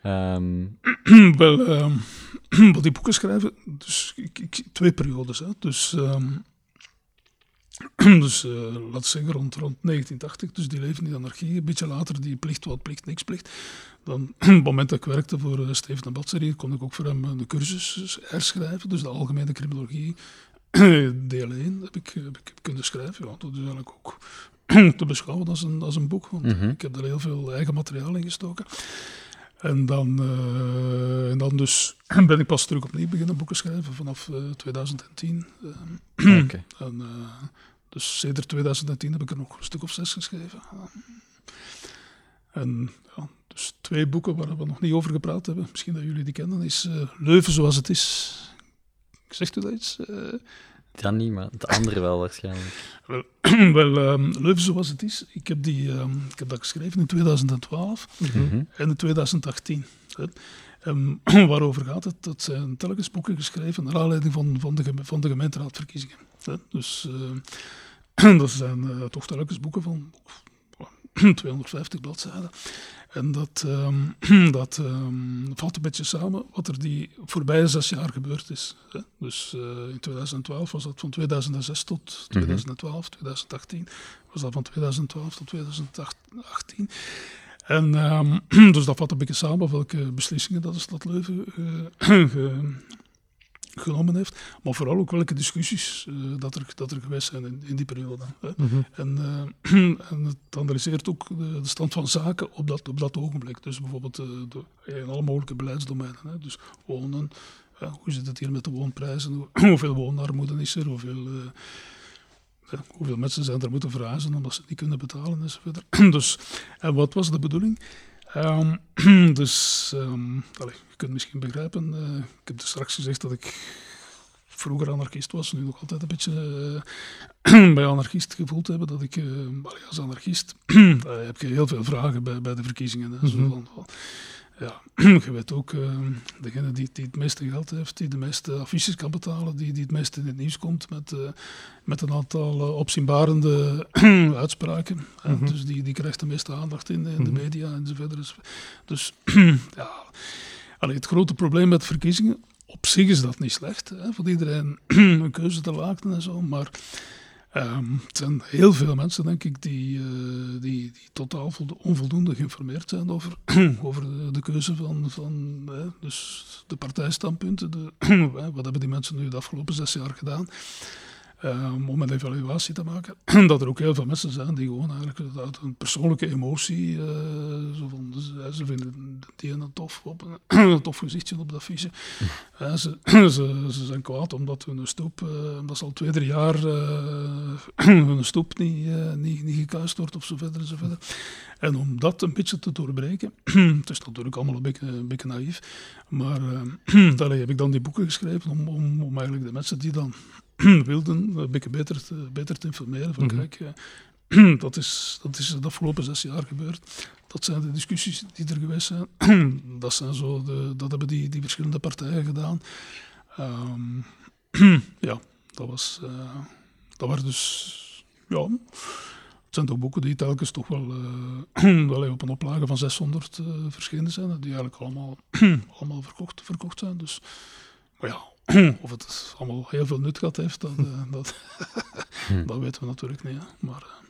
Ehm, Wel, ehm, wat die boeken schrijven, dus ik, ik, twee periodes. Hè. Dus, ehm, dus eh, we zeggen rond, rond 1980, dus die leven in de anarchie. Een beetje later die plicht, wat plicht, niks plicht. Dan, op het moment dat ik werkte voor uh, Steven de Batserie, kon ik ook voor hem een cursus herschrijven. Dus de algemene criminologie, deel 1, heb ik, heb ik kunnen schrijven. Ja, dat is eigenlijk ook te beschouwen als een, als een boek, want Mhm. ik heb er heel veel eigen materiaal in gestoken. En dan, eh, en dan dus ben ik pas terug opnieuw beginnen boeken schrijven vanaf eh, 2010. Ehm, Oké. en, eh, dus sinds 2010 heb ik er nog een stuk of zes geschreven. En ja, dus twee boeken waar we nog niet over gepraat hebben, misschien dat jullie die kennen, is eh, Leuven zoals het is. Zegt u dat iets? Dat niet, maar het andere wel waarschijnlijk. wel, wel ehm, Leuven zoals het is. Ik heb, die, ehm, ik heb dat geschreven in 2012 Mhm. en in 2018. Hè. En waarover gaat het? Dat zijn telkens boeken geschreven naar aanleiding van, van, de, geme- van de gemeenteraadverkiezingen. Hè. Dus dat zijn eh, toch telkens boeken van 250 bladzijden. En dat, ehm, dat ehm, valt een beetje samen wat er die voorbije zes jaar gebeurd is. Hè. Dus eh, in 2012 was dat van 2006 tot 2012, 2018 was dat van 2012 tot 2018. En ehm, dus dat vat een beetje samen welke beslissingen dat de stad Leuven ge- genomen heeft. Maar vooral ook welke discussies eh, dat, er, dat er geweest zijn in, in die periode. Hè. Mhm. En, eh, en het analyseert ook de, de stand van zaken op dat, op dat ogenblik. Dus bijvoorbeeld eh, de, in alle mogelijke beleidsdomeinen. Hè. Dus wonen, hoe zit het hier met de woonprijzen, hoe- hoeveel woonarmoede is er, hoeveel, ja, hoeveel mensen zijn er moeten verhuizen omdat ze het niet kunnen betalen enzovoort. dus, en wat was de bedoeling? Ehm, dus, ehm, allee, je kunt misschien begrijpen, eh, ik heb dus straks gezegd dat ik vroeger anarchist was, nu nog altijd een beetje eh, bij anarchist gevoeld hebben, dat ik eh, als anarchist heb je heel veel vragen bij, bij de verkiezingen. Hè, zo Mhm. van, van, ja, je weet ook, eh, degene die, die het meeste geld heeft, die de meeste affiches kan betalen, die, die het meeste in het nieuws komt met, eh, met een aantal eh, opzienbarende uitspraken. Mhm. Dus die, die krijgt de meeste aandacht in, in de Mhm. media enzovoort. Dus, dus ja, allee, het grote probleem met verkiezingen, op zich is dat niet slecht, hè, voor iedereen een keuze te laten en zo, maar ehm, het zijn heel veel mensen, denk ik, die, eh, die, die totaal voldo- onvoldoende geïnformeerd zijn over, over de, keuze van, van dus de partijstandpunten. De, wat hebben die mensen nu de afgelopen zes jaar gedaan? Ehm, om een evaluatie te maken. dat er ook heel veel mensen zijn die gewoon eigenlijk uit een persoonlijke emotie, eh, zo van, ze, ze vinden die een tof, op, een, tof gezichtje op dat. Eh, ze, ze, ze zijn kwaad omdat hun stoep, eh, omdat ze al twee, drie jaar eh, hun stoep niet, eh, niet, niet gekuist wordt of zo verder en zo verder. En om dat een beetje te doorbreken, het is natuurlijk allemaal een beetje, een beetje naïef, maar eh, daarmee heb ik dan die boeken geschreven om, om, om eigenlijk de mensen die dan wilden een beetje beter te, beter te informeren. Van Mhm. kijk, eh, dat, is, dat is de afgelopen zes jaar gebeurd. Dat zijn de discussies die er geweest zijn. dat, zijn zo de, dat hebben die, die verschillende partijen gedaan. Ehm, ja, dat was... eh, dat waren dus... Ja, het zijn toch boeken die telkens toch wel eh, wel op een oplage van 600 eh, verschenen zijn. Die eigenlijk allemaal, allemaal verkocht, verkocht zijn. Dus, maar ja, of het allemaal heel veel nut gehad heeft, dat, eh, dat, dat weten we natuurlijk niet. Hè. Maar, eh,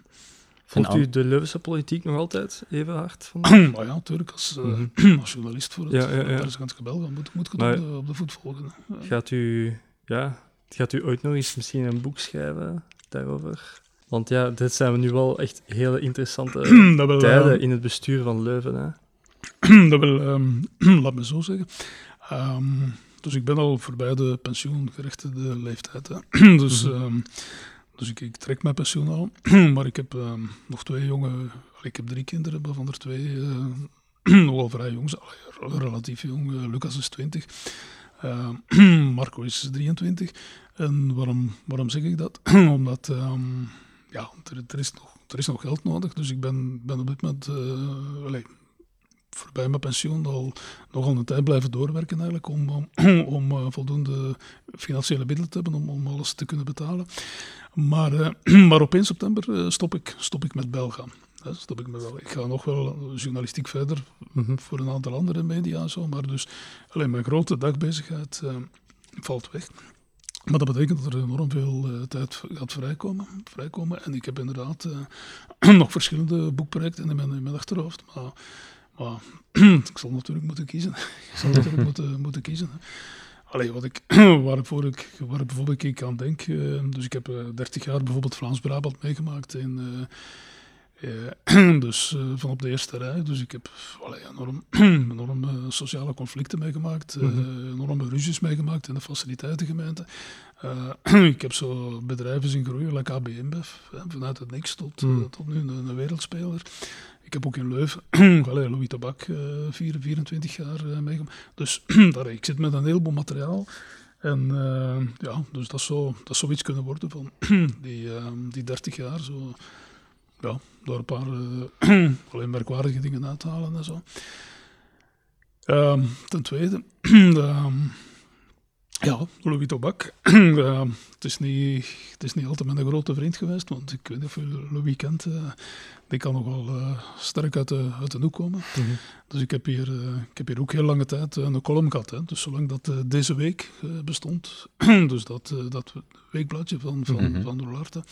Volgt En u de Leuvense politiek nog altijd even hard? Maar ja, natuurlijk, als, eh, Mhm. als journalist voor het Ja, ja, ja. gaan, moet, moet je het Maar- op, de, op de voet volgen. Ja. Gaat u, ja, gaat u ooit nog eens misschien een boek schrijven daarover? Want ja, dit zijn we nu wel echt hele interessante dat wil, tijden eh, in het bestuur van Leuven. Hè? dat wil, ehm, laat me zo zeggen. Ehm, dus ik ben al voorbij de pensioengerechtigde leeftijd. Hè. dus Mhm. ehm, dus ik, ik trek mijn pensioen al. maar ik heb ehm, nog twee jonge... Ik heb drie kinderen, waarvan er twee eh, nogal vrij jong, relatief jong. Uh, Lucas is 20. Uh, Marco is 23. En waarom, waarom zeg ik dat? Omdat um, ja, er, er, is nog, er is nog geld nodig. Dus ik ben, ben op dit moment uh, allez, voorbij mijn pensioen al nogal een tijd blijven doorwerken eigenlijk om, om, om uh, voldoende financiële middelen te hebben om, om alles te kunnen betalen. Maar, uh, maar op 1 september stop, ik, stop ik met Belga. Stop ik, me wel. ik ga nog wel journalistiek verder mm -hmm. voor een aantal andere media en zo, maar dus alleen mijn grote dagbezigheid valt weg. Maar dat betekent dat er enorm veel uh, tijd gaat vrijkomen, vrijkomen. En ik heb inderdaad uh, nog verschillende boekprojecten in mijn, in mijn achterhoofd. Maar, maar ik zal natuurlijk moeten kiezen. ik zal natuurlijk moeten, moeten kiezen. Allee, wat ik, waarvoor ik, waar bijvoorbeeld ik aan denk. Uh, dus ik heb 30 jaar bijvoorbeeld Vlaams-Brabant meegemaakt uh, dus uh, van op de eerste rij. Dus ik heb allee, enorm, enorme sociale conflicten meegemaakt, mm -hmm. enorme ruzies meegemaakt in de faciliteitengemeente. ik heb zo bedrijven zien groeien, like AB InBev, vanuit het niks tot, mm. tot nu een, een, wereldspeler. Ik heb ook in Leuven, allee, Louis Tabak, 4, 24 jaar meegemaakt. Dus daar, ik zit met een heleboel materiaal. En ja, dus dat zou, dat zou iets kunnen worden van die, die 30 jaar. Zo, ja, door een paar uh, alleen merkwaardige dingen uit te halen en zo. Um, ten tweede, um, ja, Louis Tobak. uh, het, is niet, het is niet altijd mijn grote vriend geweest, want ik weet niet of je Louis kent. Uh, die kan nogal uh, sterk uit de, uit de hoek komen. Mm -hmm. Dus ik heb, hier, ik heb hier ook heel lange tijd een column gehad. Hè. Dus zolang dat deze week bestond, dus dat, dat weekbladje van, van, mm -hmm. van Rolarte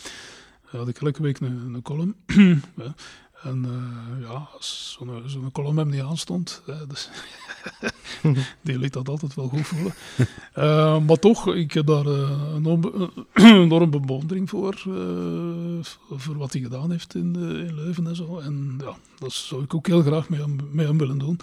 had ik elke week een, een column. En uh, ja, als zo'n zo column hem niet aanstond, dus die liet dat altijd wel goed voelen. Uh, maar toch, ik heb daar een enorme bewondering voor, voor wat hij gedaan heeft in, in Leuven en zo. En ja, dat zou ik ook heel graag mee hem, mee hem willen doen.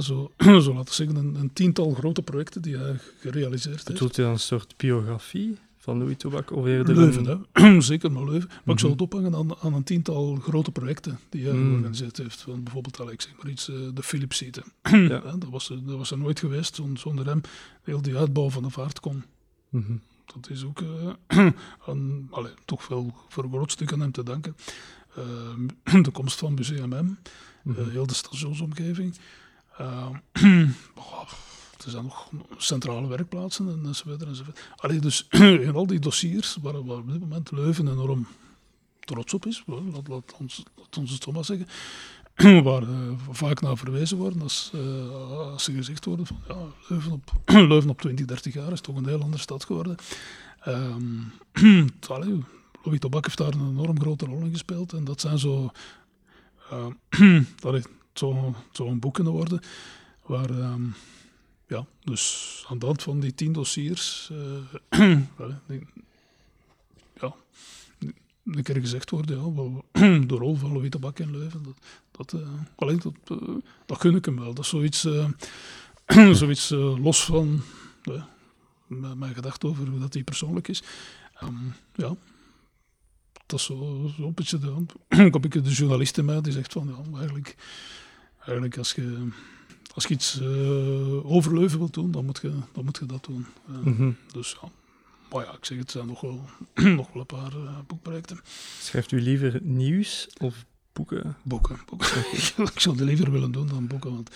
zo, zo laten zeggen, een, een, tiental grote projecten die hij gerealiseerd heeft. Bedoelt hij een soort biografie? Van Louis Tobak? Of eerder Leuven, zeker maar Leuven. Maar mm -hmm. ik zou het ophangen aan, aan, een tiental grote projecten die hij mm. georganiseerd heeft. Van bijvoorbeeld, ik zeg maar iets, uh, de Philips ja. dat, was, dat was er nooit geweest zonder hem. Heel die uitbouw van de vaart kon. Mm -hmm. Dat is ook uh, aan, allez, toch veel stuk aan hem te danken. Uh, de komst van Museum M, mm -hmm. heel de stationsomgeving. Er zijn nog centrale werkplaatsen en enzovoort. enzovoort. Allee, dus in al die dossiers waar, waar op dit moment Leuven enorm trots op is, laat, laat, ons, ons het zo maar zeggen, waar uh, vaak naar verwezen worden als, uh, als ze gezegd worden van ja, Leuven op, Leuven op 20, 30 jaar is toch een heel andere stad geworden. Um, allee, Louis Tobak heeft daar een enorm grote rol in gespeeld en dat zijn zo, uh, allee, zo, zo boek kunnen worden waar... Um, ja, dus aan de hand van die tien dossiers, uh, ja, een keer gezegd worden, ja, de rol van Louis Bak in Leuven, dat, dat, uh, alleen dat, uh, dat gun ik hem wel. Dat is zoiets, zoiets los van mijn gedachte over hoe dat hij persoonlijk is. Um, ja, dat is zo, zo beetje de, een beetje de journalist in mij die zegt van, ja, eigenlijk, eigenlijk als je als je iets uh, over Leuven wilt doen, dan moet je, dan moet je dat doen. Uh, mm -hmm. Dus ja. Maar ja, ik zeg het, zijn nog wel, nog wel een paar uh, boekprojecten. Schrijft u liever nieuws of boeken? Boeken. boeken. ik zou het liever willen doen dan boeken, want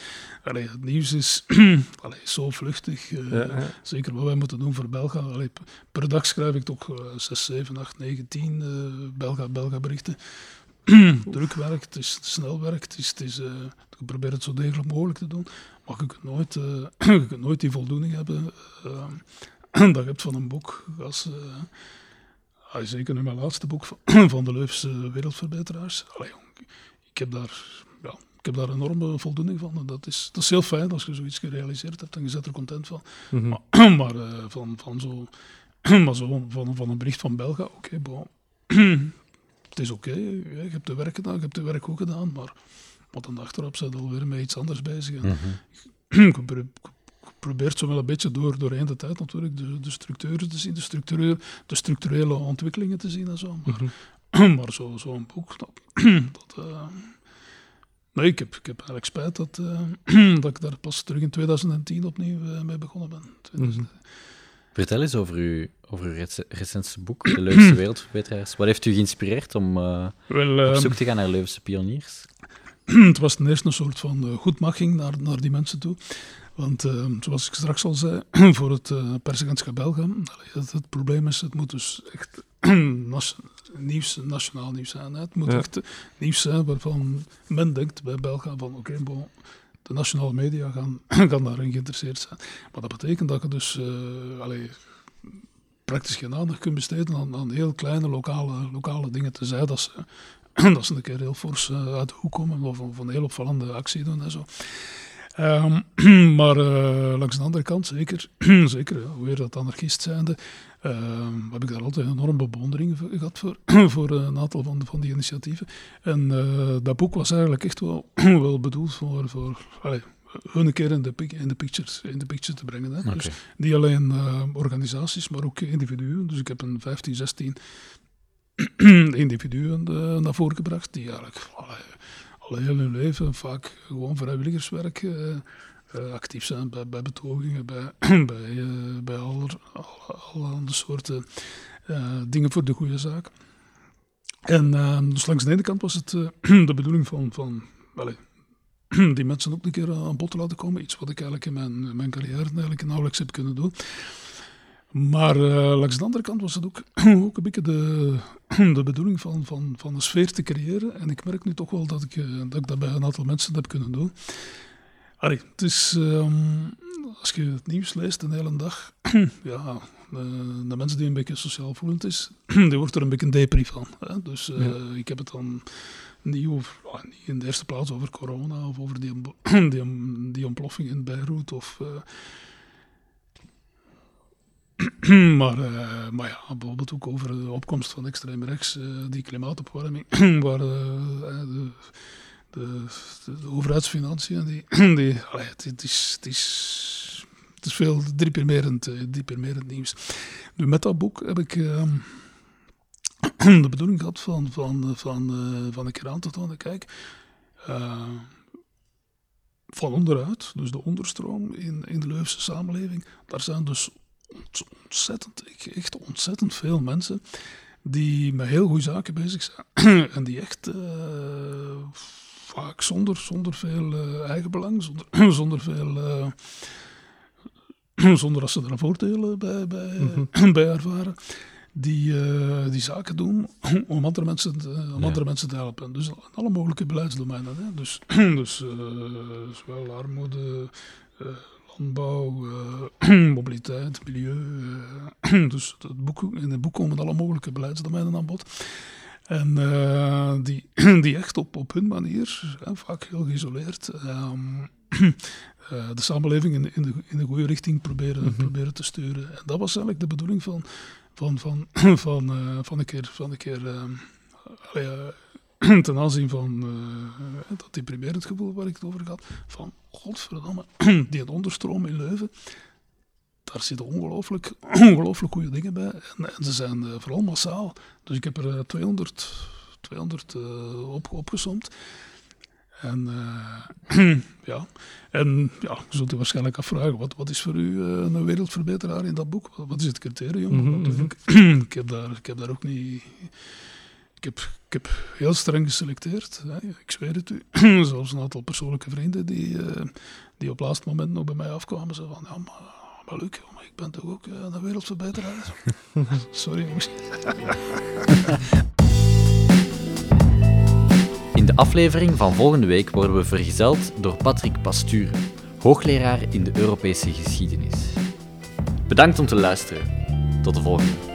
allee, het nieuws is allee, zo vluchtig. Ja, ja. Zeker wat wij moeten doen voor Belga. Allee, per dag schrijf ik toch 6, 7, 8, 9, 10 Belga, Belga berichten. druk werk, het is snel werk, het is, het is, uh, ik probeer het zo degelijk mogelijk te doen, maar je kunt nooit, uh, je kunt nooit die voldoening hebben uh, dat je hebt van een boek. Als, uh, zeker nu mijn laatste boek van, van de Leuvense Wereldverbeteraars. Allee, ik, heb daar, ja, ik heb daar enorme voldoening van. En dat, is, dat is heel fijn als je zoiets gerealiseerd hebt en je zit er content van. -hmm. Maar, maar van, van, zo, maar zo, van, van een bericht van Belga, oké, okay, het is oké, okay, je hebt de werk gedaan, je hebt de werk goed gedaan, maar wat dan achterop zijn alweer met iets anders bezig. Mm -hmm. je probeert zo wel een beetje door, doorheen de tijd natuurlijk de, de structuren te zien, de, structurele, de structurele ontwikkelingen te zien en zo. Maar, mm -hmm. maar zo'n zo boek, dat, dat uh, Nee, ik heb, ik heb eigenlijk spijt dat, uh, dat ik daar pas terug in 2010 opnieuw uh, mee begonnen ben. Mm -hmm. Vertel eens over uw, over uw rec recentste boek, De Leuvense Wereldverbeteraars. Wat heeft u geïnspireerd om uh, Wel, op zoek te gaan naar Leuvense pioniers? het was ten eerste een soort van goedmaching naar, naar die mensen toe. Want uh, zoals ik straks al zei, voor het uh, persagentschap Belga, het, het, probleem is, het moet dus echt nieuws, nationaal nieuws zijn. Hè. Het moet ja. echt nieuws zijn waarvan men denkt bij Belga van oké, okay, de nationale media gaan, gaan daarin geïnteresseerd zijn. Maar dat betekent dat je dus uh, allee, praktisch geen aandacht kunt besteden aan, aan heel kleine lokale, lokale dingen. te zijn dat ze, dat ze een keer heel fors uh, uit de hoek komen of, of een heel opvallende actie doen en zo. Um, maar uh, langs de andere kant, zeker, zeker ja, weer dat anarchist zijnde, uh, heb ik daar altijd een enorme bewondering gehad voor, voor een aantal van, van die initiatieven. En dat boek was eigenlijk echt wel, wel bedoeld voor, voor allez, hun een keer in de, in de, pictures, in de picture te brengen. Hè. Okay. Dus niet alleen uh, organisaties, maar ook individuen. Dus ik heb een 15, 16 individuen naar voren gebracht die eigenlijk al heel hun leven vaak gewoon vrijwilligerswerk uh, uh, actief zijn bij, betogingen, bij, bij, bij alle, alle, soorten dingen voor de goede zaak. En dus langs de ene kant was het de bedoeling van, van die mensen ook een keer aan bod te laten komen. Iets wat ik eigenlijk in mijn, mijn carrière eigenlijk nauwelijks heb kunnen doen. Maar uh, langs de andere kant was het ook, ook een beetje de, de bedoeling van, van, van een sfeer te creëren. En ik merk nu toch wel dat ik, uh, dat, ik dat bij een aantal mensen heb kunnen doen. Allee, het is, um, als je het nieuws leest een hele dag, ja, de, de, mensen die een beetje sociaal voelend is, die wordt er een beetje depri van. Hè? Dus uh, ja. ik heb het dan niet, over, oh, niet in de eerste plaats over corona of over die, die, die ontploffing in Beirut of maar, uh, maar ja, bijvoorbeeld ook over de opkomst van extreem rechts, uh, die klimaatopwarming, waar uh, de, de, de, overheidsfinanciën, die, die, het, is, het, is, het is veel deprimerend, deprimerend nieuws. Nu, met dat boek heb ik ehm, de bedoeling gehad van, van, van, van een keer aan te tonen, kijk, van onderuit, dus de onderstroom in, in de Leuvense samenleving, daar zijn dus ontzettend, echt ontzettend veel mensen die met heel goede zaken bezig zijn. en die echt uh, vaak zonder, zonder veel uh, eigenbelang, zonder, zonder veel. Uh, zonder dat ze er een voordeel bij, bij, mm -hmm. bij ervaren, die, die zaken doen om andere mensen, om ja. andere mensen te helpen. Dus alle mogelijke beleidsdomeinen. Hè. Dus, dus zowel armoede, landbouw, uh, mobiliteit, milieu. Uh, dus het boek, in het boek komen alle mogelijke beleidsdomeinen aan bod. En uh, die, die echt op, op hun manier, vaak heel geïsoleerd, um, de samenleving in, in, de, in de goede richting proberen, mm -hmm. proberen te sturen. En dat was eigenlijk de bedoeling van, van, van, van, van een keer, van een keer ten aanzien van uh, dat deprimerend gevoel waar ik het over had, van godverdomme, die onderstroom in Leuven, daar zitten ongelooflijk, ongelooflijk goede dingen bij. En, en ze zijn uh, vooral massaal. Dus ik heb er uh, 200, 200 uh, op, opgesomd. En ja, en ja, je zult u waarschijnlijk afvragen, wat, wat is voor u een wereldverbeteraar in dat boek? Wat, wat is het criterium? Mm -hmm. Ik, heb daar, ik heb daar ook niet ik heb, ik heb heel streng geselecteerd. Hè. Ik zweer het u. Zelfs een aantal persoonlijke vrienden die, uh, die op het laatste moment nog bij mij afkwamen. Ze van, ja, maar, maar Luc, maar ik ben toch ook uh, een wereldverbeteraar? Sorry jongens. In de aflevering van volgende week worden we vergezeld door Patrick Pasture, hoogleraar in de Europese geschiedenis. Bedankt om te luisteren. Tot de volgende.